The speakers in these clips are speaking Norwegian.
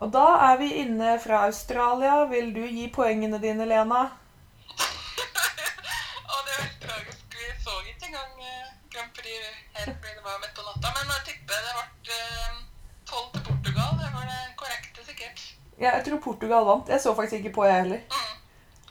Og da er vi inne fra Australia. Vil du gi poengene dine, Lena? Og det er veldig tragisk. Vi så ikke engang eh, Grand Prix helt fordi det var midt på natta. Men jeg tipper det ble eh, tolv til Portugal. Det var det korrekte, sikkert. Ja, jeg tror Portugal vant. Jeg så faktisk ikke på, jeg heller. Mm.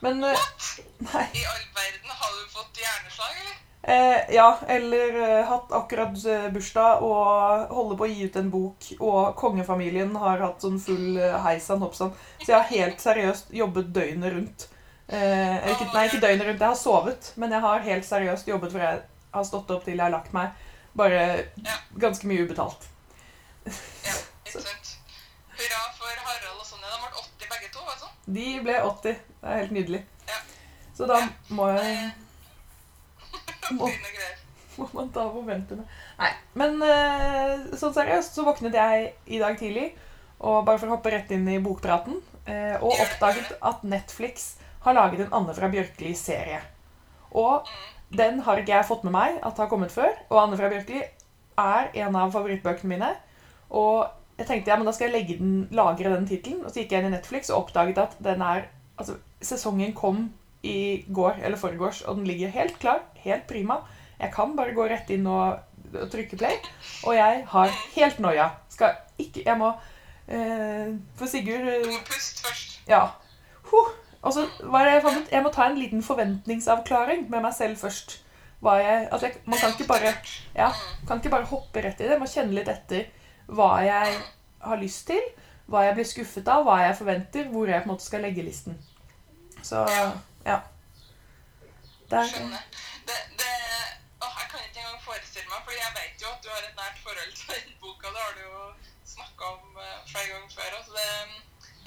Men eh, What? Nei. I all verden, har du fått hjerneslag, eller? Eh, ja, eller eh, hatt akkurat eh, bursdag og holder på å gi ut en bok, og kongefamilien har hatt sånn full eh, heisan hoppsan. Så jeg har helt seriøst jobbet døgnet rundt. Eh, ikke, nei, ikke døgnet rundt, jeg har sovet, men jeg har helt seriøst jobbet for jeg har stått opp til jeg har lagt meg. Bare Ja. ganske mye ubetalt. Ja, ikke sant? Hurra for Harald og Sonja. De ble 80 begge to, altså. De ble 80. Det er helt nydelig. Ja. Så da må jeg Eh, må, man ta momentene. Nei, men eh, sånn seriøst så våknet jeg i dag tidlig, og bare for å hoppe rett inn i bokpraten, eh, og oppdaget at Netflix har laget en Anne fra Bjørkli-serie. Og den har ikke jeg fått med meg at har kommet før, og Anne fra Bjørkli er en av favorittbøkene mine. Og jeg tenkte ja, men da skal jeg den, lagre den tittelen, og så gikk jeg inn i Netflix og oppdaget at den er Altså, sesongen kom i går eller foregårs, og den ligger helt klar, helt prima. Jeg kan bare gå rett inn og, og trykke play, og jeg har helt noia. Skal ikke Jeg må eh, For Sigurd eh, må puste først. Ja. Huh. Og så var jeg fant ut Jeg må ta en liten forventningsavklaring med meg selv først. Jeg, altså jeg, man kan ikke bare ja, kan ikke bare hoppe rett i det. Jeg må kjenne litt etter hva jeg har lyst til, hva jeg blir skuffet av, hva jeg forventer, hvor jeg på en måte skal legge listen. Så ja. Der, Skjønner. Det, det, å, jeg kan ikke engang forestille meg, for jeg vet jo at du har et nært forhold til den boka. Det har du jo snakka om uh, flere ganger før. Altså det,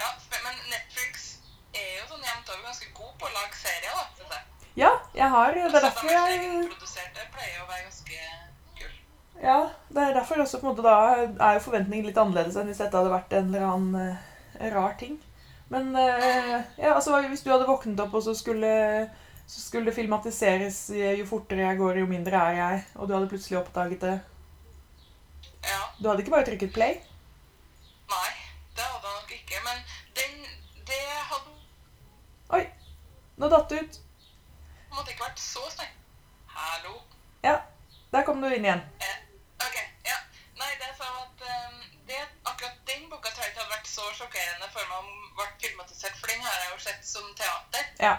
ja, men Netflix er jo sånn jevnt over ganske god på å lage serier, da, synes jeg. ja, jeg har Det er Altså, derfor jeg egenproduserte pleier å være ganske kul. Ja, det er derfor også på en måte da er jo forventningen litt annerledes enn hvis dette hadde vært en eller annen uh, rar ting. Men eh, ja, altså hvis du hadde våknet opp og så skulle, så skulle det filmatiseres eh, jo fortere jeg går, jo mindre er jeg, og du hadde plutselig oppdaget det Ja. Du hadde ikke bare trykket play? Nei, det hadde jeg nok ikke. Men den, det hadde Oi, nå datt det ut. måtte ikke vært så streng. Hallo. Ja, der kom du inn igjen. Eh, ok, ja. Nei, det er sånn at um, det, akkurat den boka tror jeg ikke hadde vært så sjokkerende for meg om ble filmatisert, for den har jeg jo sett som teater. Ja.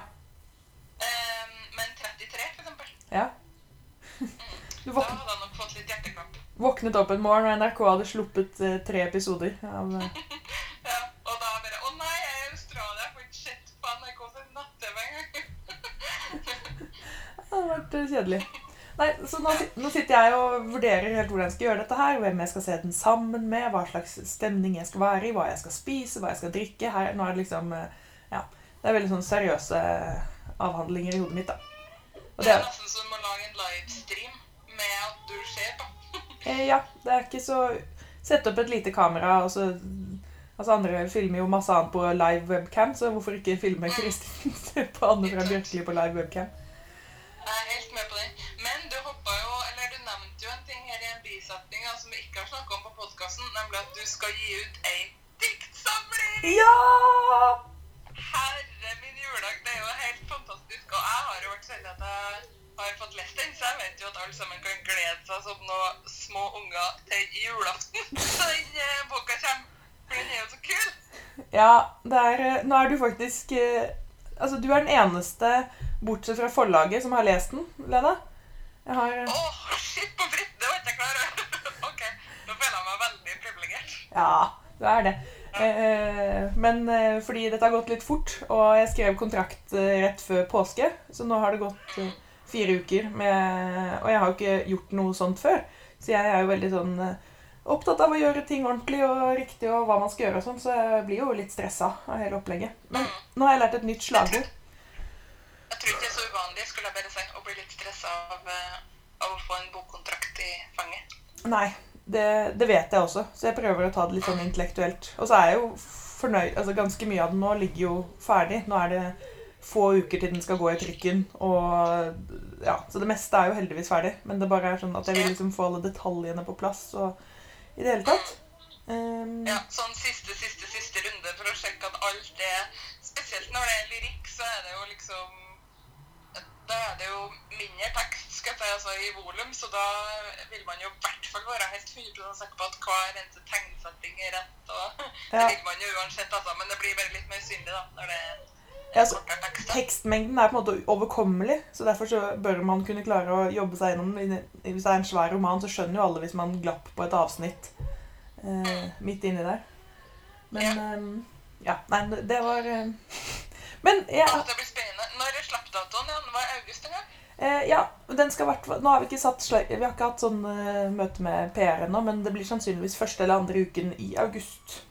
Um, men 33, for eksempel. ja. Du Da hadde jeg nok fått litt hjerteklapp. våknet opp en morgen, og NRK hadde sluppet eh, tre episoder av eh, Ja, og da bare Å nei, jeg er i Australia, jeg får ikke sett på NRK sin nett-TV engang. Det hadde vært eh, kjedelig. Nå, nå sitter jeg og vurderer helt hvordan jeg skal gjøre dette her. Hvem jeg skal se den sammen med, hva slags stemning jeg skal være i, hva jeg skal spise, hva jeg skal drikke. Her, nå er det liksom eh, Ja. Det er veldig sånn seriøse avhandlinger i hodet mitt, da. Og Det er er, nesten som å lage en livestream med at du ser på. eh, ja, det er ikke så Sette opp et lite kamera, og så Altså Andre filmer jo masse annet på live webcam, så hvorfor ikke filme Kristin på Anne fra Bjørkli på live webcam? Nemlig at du skal gi ut ei diktsamling! Ja! Herre min juledag, det er jo helt fantastisk. Og jeg har jo vært så heldig at jeg har fått lest den, så jeg vet jo at alle sammen kan glede seg som noen små unger til julaften. Så den eh, boka kommer. For den er jo så kul. Ja, det er, eh, nå er du faktisk eh, Altså, du er den eneste, bortsett fra forlaget, som har lest den, Lena. Jeg har Åh, Åh, shit på fritt, Ja, du er det. Eh, men eh, fordi dette har gått litt fort, og jeg skrev kontrakt eh, rett før påske, så nå har det gått eh, fire uker med Og jeg har jo ikke gjort noe sånt før, så jeg er jo veldig sånn eh, opptatt av å gjøre ting ordentlig og riktig og hva man skal gjøre og sånn, så jeg blir jo litt stressa av hele opplegget. Men nå har jeg lært et nytt slagord. Jeg tror ikke det er så uvanlig, skulle jeg bare si, å bli litt stressa av, eh, av å få en bokkontrakt i fanget. Nei, det, det vet jeg også, så jeg prøver å ta det litt sånn intellektuelt. Og så er jeg jo fornøyd Altså ganske mye av den nå ligger jo ferdig. Nå er det få uker til den skal gå i trykken, og ja, Så det meste er jo heldigvis ferdig. Men det bare er sånn at jeg vil liksom få alle detaljene på plass og i det hele tatt. Um, Ja, sånn siste, siste, siste runde for å sjekke at alt er Spesielt når det er lyrikk, så er det jo liksom Da er det jo mindre tekst jeg si, altså i volum, så da vil man jo i hvert fall være helt 100 sikker på at hver eneste tegnsetting er rett. og Det Ja. vil man jo uansett, altså, men det blir bare litt mer synlig da, når det Ja, altså, tekstmengden er på en måte overkommelig, så derfor så bør man kunne klare å jobbe seg gjennom den. Hvis det er en svær roman, så skjønner jo alle hvis man glapp på et avsnitt eh, midt inni der. Men eh, ja, nei, det var eh, Men jeg, Ja, det blir spennende. Når er slappdatoen det Var i august en gang? Eh, ja, den skal hvert Nå har vi ikke satt Vi har ikke hatt sånn uh, møte med PR ennå, men det blir sannsynligvis første eller andre uken i august.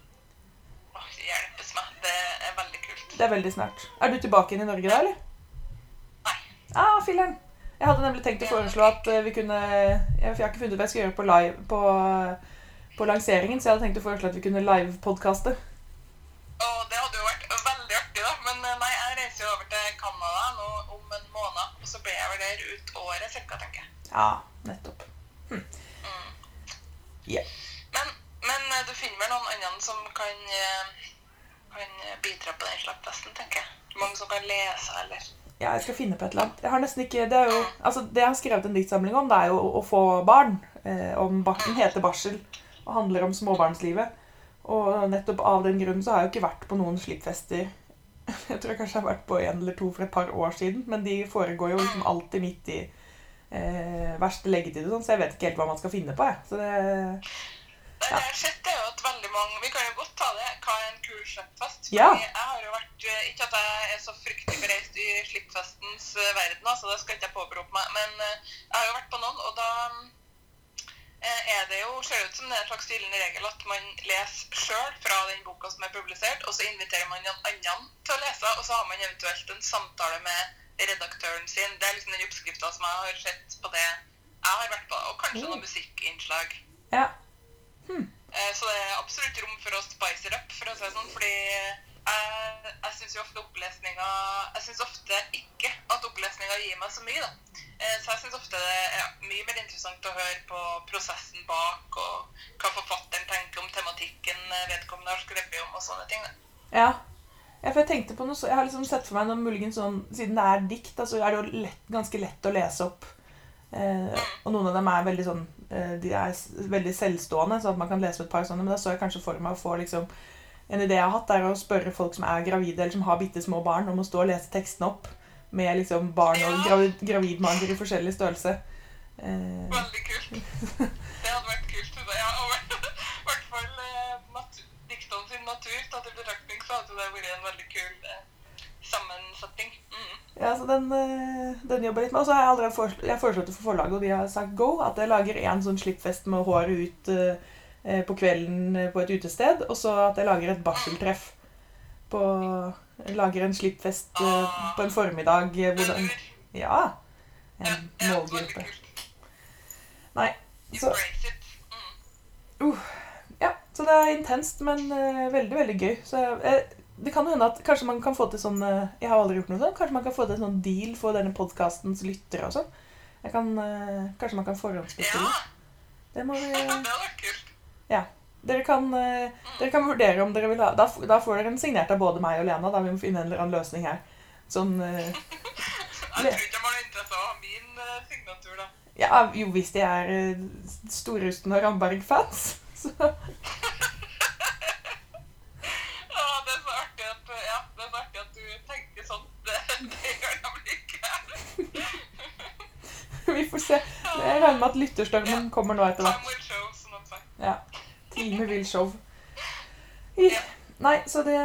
Åh, hjelpes meg. Det er veldig kult. Det er veldig snart. Er du tilbake igjen i Norge da, eller? Nei. Ah, filler'n. Jeg hadde nemlig tenkt å foreslå at eh, vi kunne jeg har ikke funnet ut hva jeg skal gjøre på, live, på, på lanseringen, så jeg hadde tenkt å foreslå at vi kunne livepodkaste. Ut året cirka, tenker jeg. Ja, nettopp. Mm. Yeah. Men, men eh, du finner vel noen andre som kan, eh, kan bidra på den slappfesten, tenker jeg. Mange som kan lese, eller Ja, jeg skal finne på et eller annet. Jeg har nesten ikke Det, jo, altså, det jeg har skrevet en diktsamling om, det er jo å, å få barn. Eh, om barten heter 'Barsel' og handler om småbarnslivet. Og nettopp av den grunnen så har jeg jo ikke vært på noen slippfester. Jeg tror jeg kanskje har vært på en eller to for et par år siden, men de foregår jo liksom alltid midt i eh, verste leggetid og sånn, så jeg vet ikke helt hva man skal finne på, jeg. Så det ja. det jeg sett, er jo at veldig mange Vi kan jo godt ta det. Hva er en kul slippfest? Ja. Jeg har jo vært eh, Ikke at jeg er så fryktelig bereist i slippfestens eh, verden, altså, det skal ikke jeg påberope meg, men eh, jeg har jo vært på noen, og da er det jo, ser ut som det er en slags gyllen regel at man leser sjøl fra den boka som er publisert, og så inviterer man noen andre til å lese, og så har man eventuelt en samtale med redaktøren sin. Det er liksom den oppskrifta som jeg har sett på det jeg har vært på, og kanskje Mm. noen musikkinnslag. Ja. Hm. Så det er absolutt rom for å spice it up, for å si det sånn. Fordi jeg, jeg syns jo ofte opplesninga Jeg syns ofte ikke at opplesninga gir meg så mye, da. Eh, Så jeg syns ofte det er mye mer interessant å høre på prosessen bak, og hva forfatteren tenker om tematikken vedkommende har skrevet om, og sånne ting. da. Ja. ja, for jeg tenkte på noe så Jeg har liksom sett for meg noe muligens sånn Siden det er dikt, så så er det jo lett, ganske lett å lese opp. Eh, og noen av dem er veldig sånn eh, De er veldig selvstående, så at man kan lese et par sånne. Men da så jeg kanskje for meg å få liksom En idé jeg har hatt, er å spørre folk som er gravide, eller som har bitte små barn, om å stå og lese tekstene opp med liksom barn og gravid, gravidmager i forskjellig størrelse. Eh, Veldig kult. Det hadde vært kult. Ja, og i hvert fall eh, diktene sin natur tatt i betraktning, så hadde det vært en veldig kul eh, sammensetning. Mm. Ja, så den, eh, den jobber litt med. Og så har jeg allerede foreslått, jeg foreslått det for forlaget, og de har sagt go. At jeg lager en sånn slippfest med håret ut eh, på kvelden eh, på et utested. Og så at jeg lager et barseltreff. På, jeg lager en slippfest eh, på en formiddag. eh, Hvor den, ja. En målgruppe. Nei, så, uh. Ja, så det er intenst, men eh, veldig, veldig gøy. Så eh, det kan jo hende at kanskje man kan få til sånn eh, Jeg har aldri gjort noe sånn. Kanskje man kan få til en sånn deal for denne podkastens lyttere og sånn. Jeg kan, eh, kanskje man kan forhåndsbestille. Ja, Det må vi det hadde vært kult. Dere kan, eh, dere kan vurdere om dere vil ha da, da får dere en signert av både meg og Lena. Da vi må finne en eller annen løsning her. Sånn eh, Jeg tror ikke man er interessert i å ha min eh, signatur, da. Ja, jo, hvis de er Storusten og Ramberg-fans. Så Ja, det er så artig ja, det er så artig at du tenker sånn. Det, det gjør de ikke. vi får se. Jeg regner med at lytterstormen kommer nå etter hvert. Time vill show. Nei, så det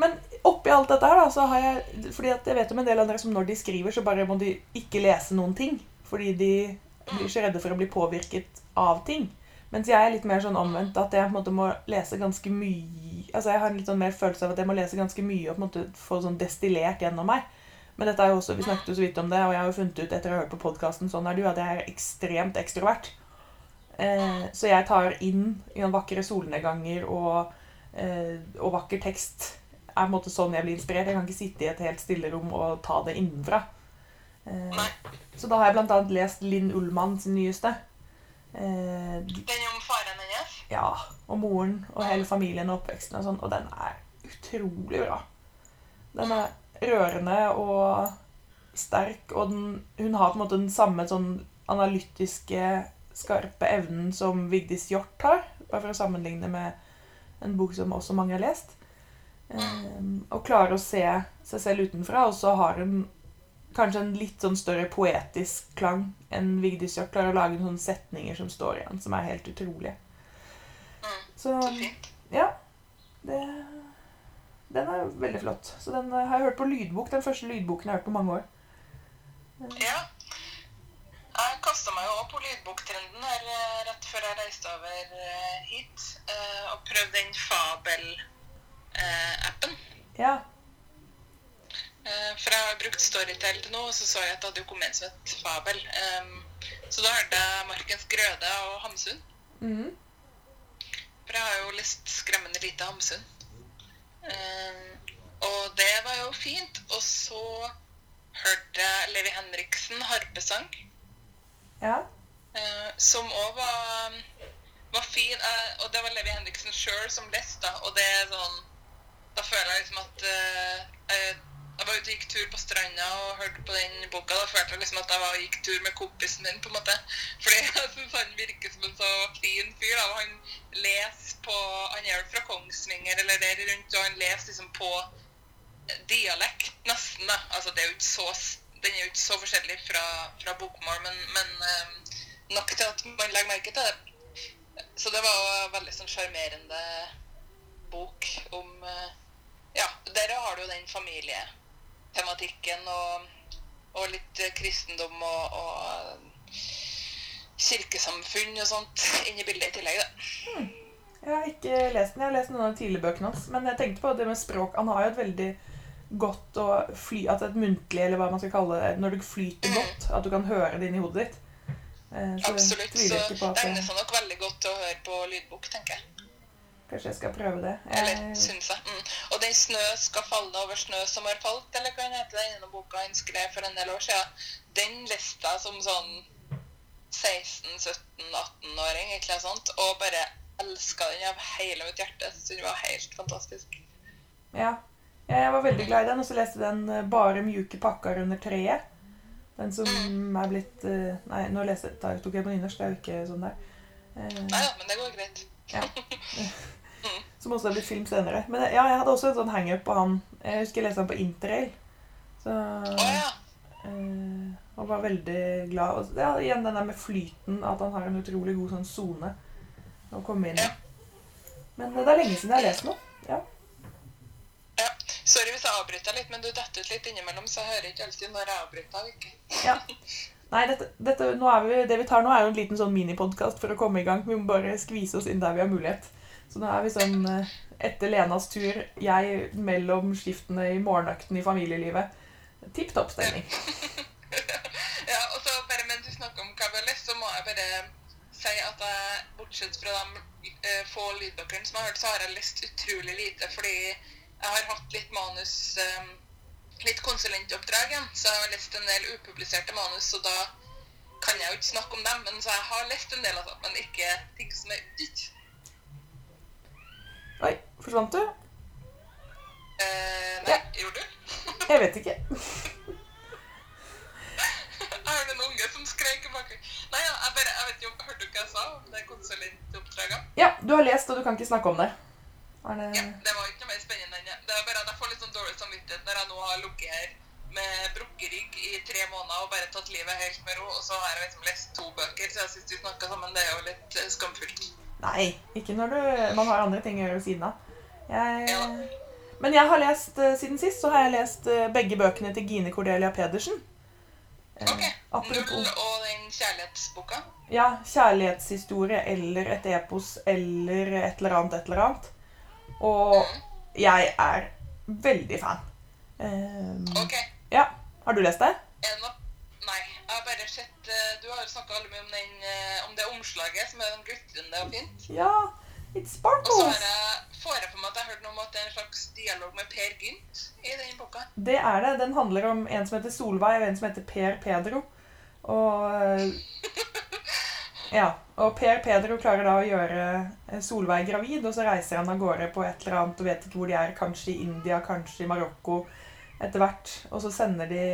Men oppi alt dette her, da, så har jeg Fordi jeg vet om en del andre som når de skriver, så bare må de ikke lese noen ting. Fordi de blir så redde for å bli påvirket av ting. Mens jeg er litt mer sånn omvendt, at jeg på en måte må lese ganske mye Altså jeg har en litt sånn mer følelse av at jeg må lese ganske mye og på en måte få sånn destillert gjennom meg. Men dette er jo også, vi snakket jo så vidt om det, og jeg har jo funnet ut etter å ha hørt på podkasten sånn er du, at jeg er ekstremt ekstrovert. Eh, så jeg tar inn i noen vakre solnedganger og, eh, og vakker tekst. er på en måte sånn jeg blir inspirert. Jeg kan ikke sitte i et helt stille rom og ta det innenfra. Eh, så da har jeg annet lest Linn Ullmann sin nyeste. Eh, Den om faren hennes? ja, og moren og hele familien og oppveksten og sånn. Og den er utrolig bra. Den er rørende og sterk, og den, hun har på en måte den samme sånn analytiske, skarpe evnen som Vigdis Hjorth har. Bare for å sammenligne med en bok som også mange har lest. Um, og klarer å se seg selv utenfra, og så har hun kanskje en litt sånn større poetisk klang enn Vigdis Hjorth. Klarer å lage noen setninger som står igjen, som er helt utrolige. Mm, Så ja. Det, den er veldig flott. Så den har jeg hørt på lydbok. Den første lydboken jeg har hørt på mange år. Ja. Jeg kasta meg jo på lydboktrenden her eh, rett før jeg reiste over eh, hit, eh, og prøvde den Fabel-appen. Ja. For jeg har brukt Storytel til nå, og så så jeg at det hadde jo kommet en som het Fabel. Så da hørte jeg Markens Grøde og Hamsun. Mhm. For jeg har jo lest 'Skremmende lite Hamsun'. Og det var jo fint. Og så hørte jeg Levi Henriksen harpesang. Ja. Eh, som òg var, var fin. Eh, og det var Levi Henriksen sjøl som leste. Og det er sånn Da føler jeg liksom at eh, jeg, var ute og gikk tur på stranda og hørte på den boka. Da følte jeg liksom at jeg var og gikk tur med kompisen min, på en måte. Fordi jeg syns han virker som en så fin fyr. da, og Han leser på Han er fra Kongsvinger eller der rundt, og han leser liksom på dialekt, nesten. da. Altså, det er jo ikke så, Den er jo ikke så forskjellig fra, fra bokmål, men, men eh, nok til at man legger merke til det. Så det var jo veldig sånn sjarmerende bok om eh, Ja, der har du jo den familietematikken og, og litt kristendom og, og kirkesamfunn og sånt inn i bildet i tillegg, da. Jeg har ikke lest den. Jeg har lest noen av de tidlige bøkene hans. Men jeg tenkte på det med språk. Han har jo et veldig godt å fly At et muntlig, eller hva man skal kalle det, når du flyter godt. At du kan høre det inn i hodet ditt. Eh, Så Absolutt. Så det egner seg nok veldig godt til å høre på lydbok, tenker jeg. kanskje jeg skal prøve det. Eller Jeg, syns jeg. Mm. Og den 'Snø skal falle over snø som har falt', eller hva heter den ene boka han skrev for en del år siden, den leste jeg som sånn 16-17-18-åring, egentlig sånt, og bare elska den av hele mitt hjerte. Så den var helt fantastisk. ja. Jeg var veldig glad i den, og så leste den eh, 'Bare mjuke pakker under treet'. Den som Mm. er blitt eh, Nei, nå leste, da tok jeg på nynorsk. Det er jo ikke sånn der. Eh, Nei men det går greit. Ja. Som også har blitt film senere. Men ja, jeg hadde også en sånn hangup på han. Jeg husker jeg leste han på interrail. Så Å ja. eh, Og var veldig glad. Og ja, igjen den der med flyten, at han har en utrolig god sånn sone å komme inn i. Ja. Men eh, det er lenge siden jeg har lest noe. Ja. Sorry avbryter jeg litt, men du detter ut litt innimellom, så jeg hører ikke alltid når jeg avbryter. Ikke. ja. Nei, dette, dette, vi, det vi tar nå, er jo en liten sånn minipodkast for å komme i gang. Vi må bare skvise oss inn der vi har mulighet. Så nå er vi sånn eh, etter Lenas tur, jeg mellom skiftene i morgenøkten i familielivet. Tipp topp stemning. Ja, og så bare mens du snakker om hva vi har lest, så må jeg bare si at jeg, bortsett fra de eh, få lydbøkene som jeg har hørt, så har jeg lest utrolig lite, fordi jeg har hatt litt manus, um, litt konsulentoppdrag igjen, så jeg har lest en del upubliserte manus, så da kan jeg jo ikke snakke om dem, men så jeg har lest en del av dem, men ikke ting som er utgitt. Oi, forsvant du? Eh, nei, Ja. gjorde du? Jeg vet ikke. jeg hørte en unge som skrek bak? Nei, jeg bare, jeg vet ikke, hørte du hva jeg sa om det konsulentoppdraget? Ja, du har lest, og du kan ikke snakke om det. Det Ja, det var ikke noe mer spennende enn det. Det er bare at jeg får litt sånn dårlig samvittighet når jeg nå har ligget her med brukket rygg i tre måneder og bare tatt livet helt med ro, og så har jeg liksom lest to bøker siden sist vi snakka sammen. Det er jo litt eh, skamfullt. Nei, ikke når du, man har andre ting å gjøre ved siden av. Jeg, Ja. men jeg har lest, eh, siden sist så har jeg lest eh, begge bøkene til Gine Cordelia Pedersen. Ok. apropos Null og den kjærlighetsboka. ja, kjærlighetshistorie eller et epos eller et eller annet, et eller annet. Og jeg er veldig fan. Um, Ok. ja, har du lest det? Nei. Jeg har bare sett eh, Du har jo snakka mye om, den, eh, om det omslaget som er den glitrende og fint. Ja, it Og så jeg, får jeg for meg at jeg har hørt noe om at det er en slags dialog med Per Gynt i den boka. Det er det. Den handler om en som heter Solveig, og en som heter Per Pedro. Og eh, Ja, og Per Pedro klarer da å gjøre eh, Solveig gravid, og så reiser han av gårde på et eller annet og vet ikke hvor de er. Kanskje i India, kanskje i Marokko etter hvert. Og så sender de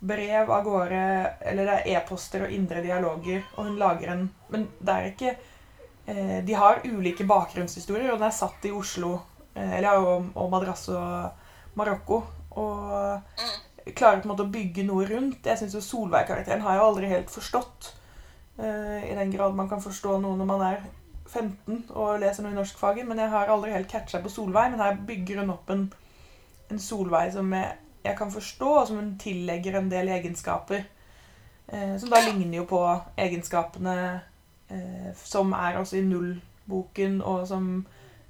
brev av gårde, eller det er e-poster og indre dialoger, og hun lager en Men det er ikke eh, De har ulike bakgrunnshistorier, og den er satt i Oslo, eh, eller og, og Madras og Marokko. Og Mm. klarer på en måte å bygge noe rundt. Jeg syns jo Solveig-karakteren har jeg aldri helt forstått. Eh, I den grad man kan forstå noe når man er 15 og leser noe i norskfaget. Men jeg har aldri helt catcha på Solveig. Men her bygger hun opp en, en Solveig som jeg, jeg kan forstå, og som hun tillegger en del egenskaper. Eh, som da ligner jo på egenskapene eh, som er også i Null-boken, og som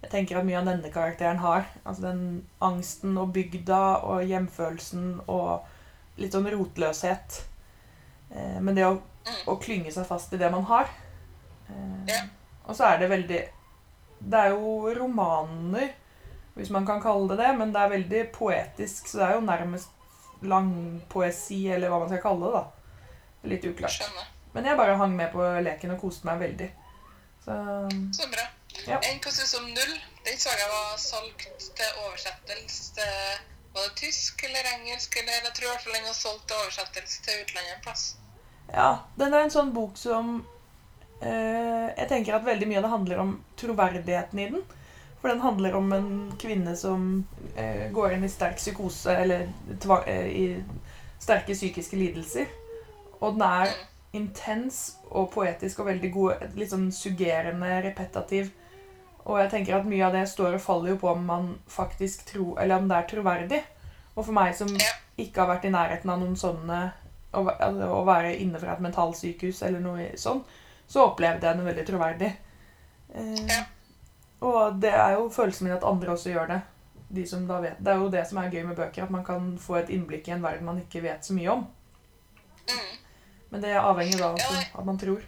jeg tenker at mye av denne karakteren har. Altså den angsten og bygda og hjemfølelsen og litt sånn rotløshet. Eh, men det å, å klynge seg fast i det man har. Eh, og så er det veldig Det er jo romaner, hvis man kan kalle det det, men det er veldig poetisk, så det er jo nærmest langpoesi, eller hva man skal kalle det, da. Litt uklart. Men jeg bare hang med på leken og koste meg veldig. Så Så bra. Ja. En hva som null? Den jeg var solgt til oversettelse Var det tysk eller engelsk? eller Jeg tror i hvert fall den var solgt til oversettelse til utlandet en plass. Ja, den er en sånn bok som eh, Jeg tenker at veldig mye av det handler om troverdigheten i den. For den handler om en kvinne som eh, går inn i sterk psykose, eller tva, eh, i sterke psykiske lidelser. Og den er intens og poetisk og veldig god. Litt sånn suggerende, repetativ. Og jeg tenker at mye av det står og faller jo på om man faktisk tror Eller om det er troverdig. Og for meg som ikke har vært i nærheten av noen sånne å, altså, å være inne fra et mentalsykehus eller noe sånn, så opplevde jeg den veldig troverdig. Eh, Ja. Og det er jo følelsen min at andre også gjør det. De som da vet. Det er jo det som er gøy med bøker, at man kan få et innblikk i en verden man ikke vet så mye om. Mm. Men det avhenger da av at man tror.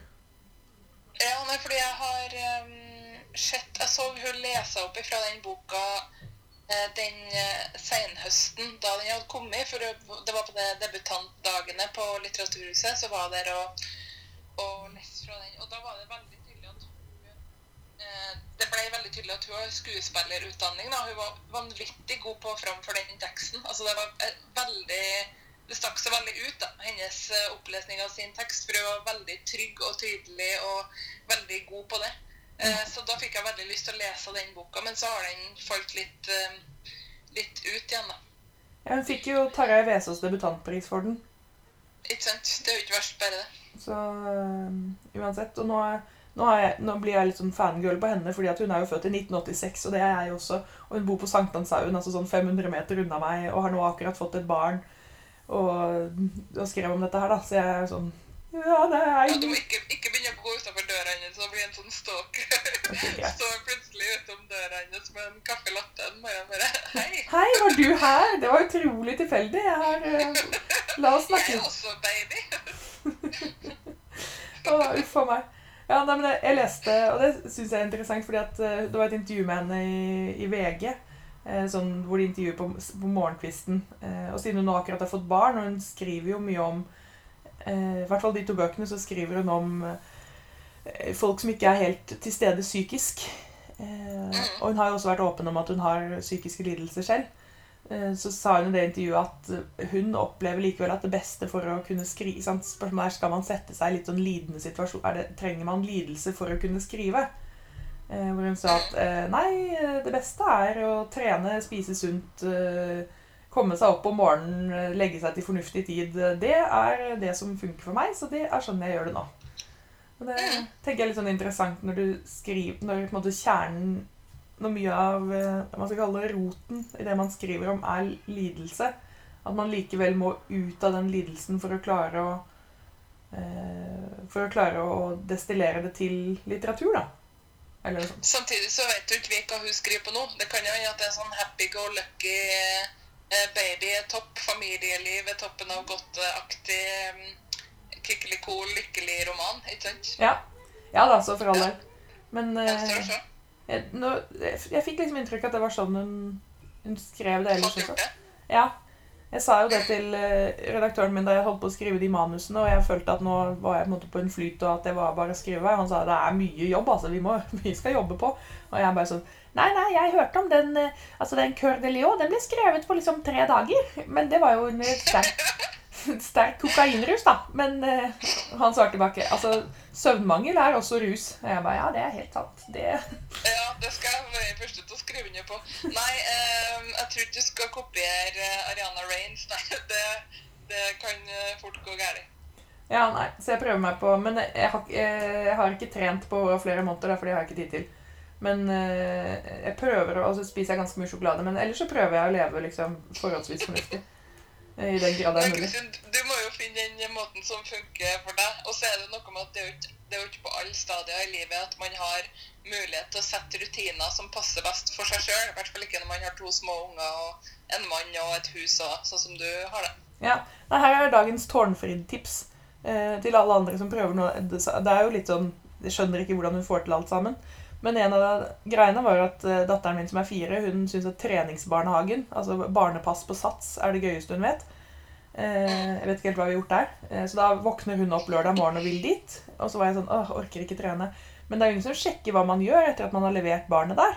Ja, nei, fordi jeg har um, sett Jeg så hun lese opp fra den boka den uh, senhøsten da den hadde kommet. For det var på de debutantdagene på Litteraturhuset. Så var der og, og leste fra den. Og da var det veldig tydelig at hun eh, Det ble veldig tydelig at hun har skuespillerutdanning. Da. Hun var vanvittig god på å framføre den teksten. Altså, det var eh, veldig det stakk seg veldig ut, da, hennes eh, opplesning av sin tekst. For hun var veldig trygg og tydelig og veldig god på det. Eh, så da fikk jeg veldig lyst til å lese den boka, men så har den falt litt, eh, litt ut igjen, da. Ja, hun fikk jo Tarjei Vesaas debutantpris for den. Ikke sant? Det er jo ikke verst, bare det. Så øh, uansett. Og nå, nå, jeg, nå blir jeg litt sånn fangirl på henne, fordi at hun er jo født i 1986, og det er jeg også. Og hun bor på Sankthanshaugen, altså sånn 500 meter unna meg, og har nå akkurat fått et barn. Og, og skrev om dette her, da. Så jeg er sånn Ja, det er Ja, du må ikke, ikke begynne å gå utenfor døra hennes og bli en sånn stalker. greit. Står plutselig utom døra hennes med en caffè latte en morgen bare Hei, Hei, var du her? Det var utrolig tilfeldig. Jeg har øh, La oss snakke jeg er også baby. Å, Uff a meg. Ja, nei, men jeg, jeg leste, og det syns jeg er interessant, fordi at eh, det var et intervju med henne i, i VG. eh, sånn, hvor de intervjuer på, på morgenkvisten. Eh, og siden hun nå akkurat har fått barn, og hun skriver jo mye om eh, I hvert fall de to bøkene, så skriver hun om eh, folk som ikke er helt til stede psykisk. Eh, og hun har jo også vært åpen om at hun har psykiske lidelser selv. Eh, Så sa hun i det intervjuet at eh, hun opplever likevel at det beste for å kunne skrive sant? Spørsmålet er skal man sette seg i litt sånn lidende situasjon er det, Trenger man lidelse for å kunne skrive? Eh, hvor hun sa at eh, nei, eh, det beste er å trene, spise sunt, eh, komme seg opp om morgenen, eh, legge seg til fornuftig tid. Det er det som funker for meg, så det er sånn jeg gjør det nå. Og det tenker jeg er litt sånn interessant når du skriver Når på en måte kjernen når mye av det man skal kalle det, roten i det man skriver om, er lidelse. At man likevel må ut av den lidelsen for å klare å eh, For å klare å destillere det til litteratur, da. Eller sånn. Samtidig så vet du ikke hva hun skriver på nå. Det kan jo hende at det er sånn happy go lucky eh, baby er topp, familieliv er toppen av godt-aktig um, kikkeli-cool, lykkelig roman. Ikke sant? Ja. ja da, så for all del. Men eh, se. jeg, nå, jeg, jeg fikk liksom inntrykk at det var sånn hun, hun skrev det ellers også. Ja. Jeg sa jo det til eh, redaktøren min da jeg holdt på å skrive de manusene, og jeg følte at nå var jeg på en måte på en flyt, og at det var bare å skrive. Han sa det er mye jobb, altså. Vi, må, vi skal jobbe på. Og jeg bare sånn Nei, nei, jeg hørte om den eh, altså den Cœur de Lion. Den ble skrevet på liksom tre dager. Men det var jo under sterk, sterk kokainrus, da. Men uh, han svarte tilbake altså søvnmangel er også rus. Og jeg bare ja, det er helt sant. Det Ja, det skal jeg være først til å skrive under på. Nei, um, jeg tror ikke du skal kopiere eh, Ariana Raines. Nei, det, det kan fort gå galt. Ja, nei, så jeg prøver meg på Men jeg har, jeg har ikke trent på flere måneder, da, for det har jeg ikke tid til. Men eh, jeg prøver, å- og så spiser jeg ganske mye sjokolade. Men ellers så prøver jeg å leve liksom forholdsvis fornuftig. Eh, I den grad det er mulig. Du må jo finne den måten som funker for deg. Og så er det noe med at det er jo ikke, det er jo ikke på alle stadier i livet at man har mulighet til å sette rutiner som passer best for seg sjøl. I hvert fall ikke når man har to små unger og en mann og et hus, og, sånn som du har det. Ja, Her er dagens Tårnfrid-tips eh, til alle andre som prøver noe. Det det er jo litt sånn Jeg skjønner ikke hvordan hun får til alt sammen. Men en av greiene var at eh, datteren min som er fire, hun syns at treningsbarnehagen, altså barnepass på Sats, er det gøyeste hun vet. Eh, jeg vet ikke helt hva vi har gjort der. Eh, så da våkner hun opp lørdag morgen og vil dit. Og så var jeg sånn åh, orker ikke trene. Men det er jo ingen som sjekker hva man gjør etter at man har levert barnet der.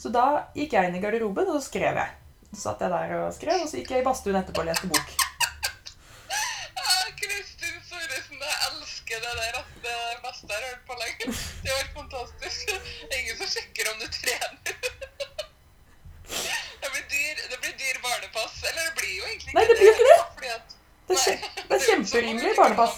Så da gikk jeg inn i garderoben, og så skrev jeg. Så satt jeg der og skrev, og så gikk jeg i badstuen etterpå og leste bok. Kristin Soresen, jeg elsker det der. Det er det beste jeg har hørt på lenge. Det var fantastisk. Om du trener. Det blir dyr, det blir dyr barnepass. Eller det blir jo egentlig Nei, det blir jo ikke det. fordi at- Det er, kjem- det er jo ikke så kjemperimelig barnepass.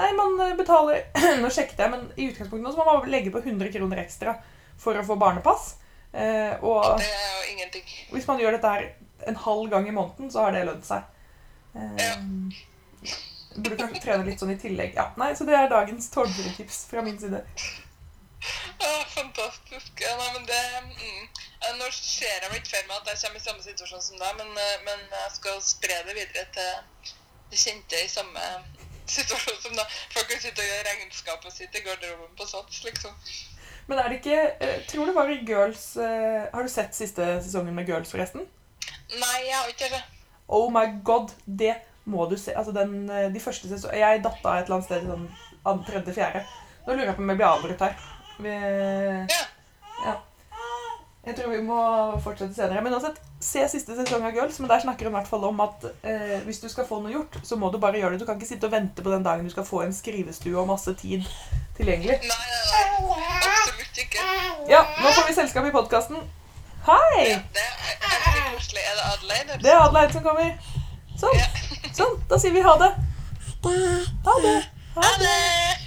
Nei, man eh, betaler Nå sjekket jeg, men i utgangspunktet nå så må man legge på 100 kroner ekstra for å få barnepass. Eh, og Det er jo ingenting. hvis man gjør dette her en halv gang i måneden, så har det lønt seg. Eh, Ja. burde kanskje trene litt sånn i tillegg. Ja, nei, Så det er dagens tårnfritips fra min side. Ah, fantastisk. Ja, nei, men det mm. Nå ser jeg meg ikke for meg at jeg kommer i samme situasjon som deg, men, eh, men jeg skal spre det videre til de kjente i samme situasjon som deg. Folk kan sitte og gjøre regnskapet sitt i garderoben på Sats, liksom. Men er det ikke eh, Tror det var i Girls eh, Har du sett siste sesongen med Girls, forresten? Nei, jeg har ikke det. Oh my god, det må du se. Altså den, de første sesongene Jeg datt av et eller annet sted sånn tredje-fjerde. Nå lurer jeg på om jeg blir avbrutt her. Vi, Ja. Jeg tror vi må fortsette senere. Men uansett, se siste sesong av Girls. Men der snakker hun i hvert fall om at eh, hvis du skal få noe gjort, så må du bare gjøre det. Du kan ikke sitte og vente på den dagen du skal få en skrivestue og masse tid tilgjengelig. Nei, nei, nei. Absolutt ikke. Ja, nå får vi selskap i podkasten. Hei! Det er koselig. Er det Adelaide? Det er Adelaide som kommer. Sånn. Ja. sånn. Da sier vi ha det. Ha det. Ha det!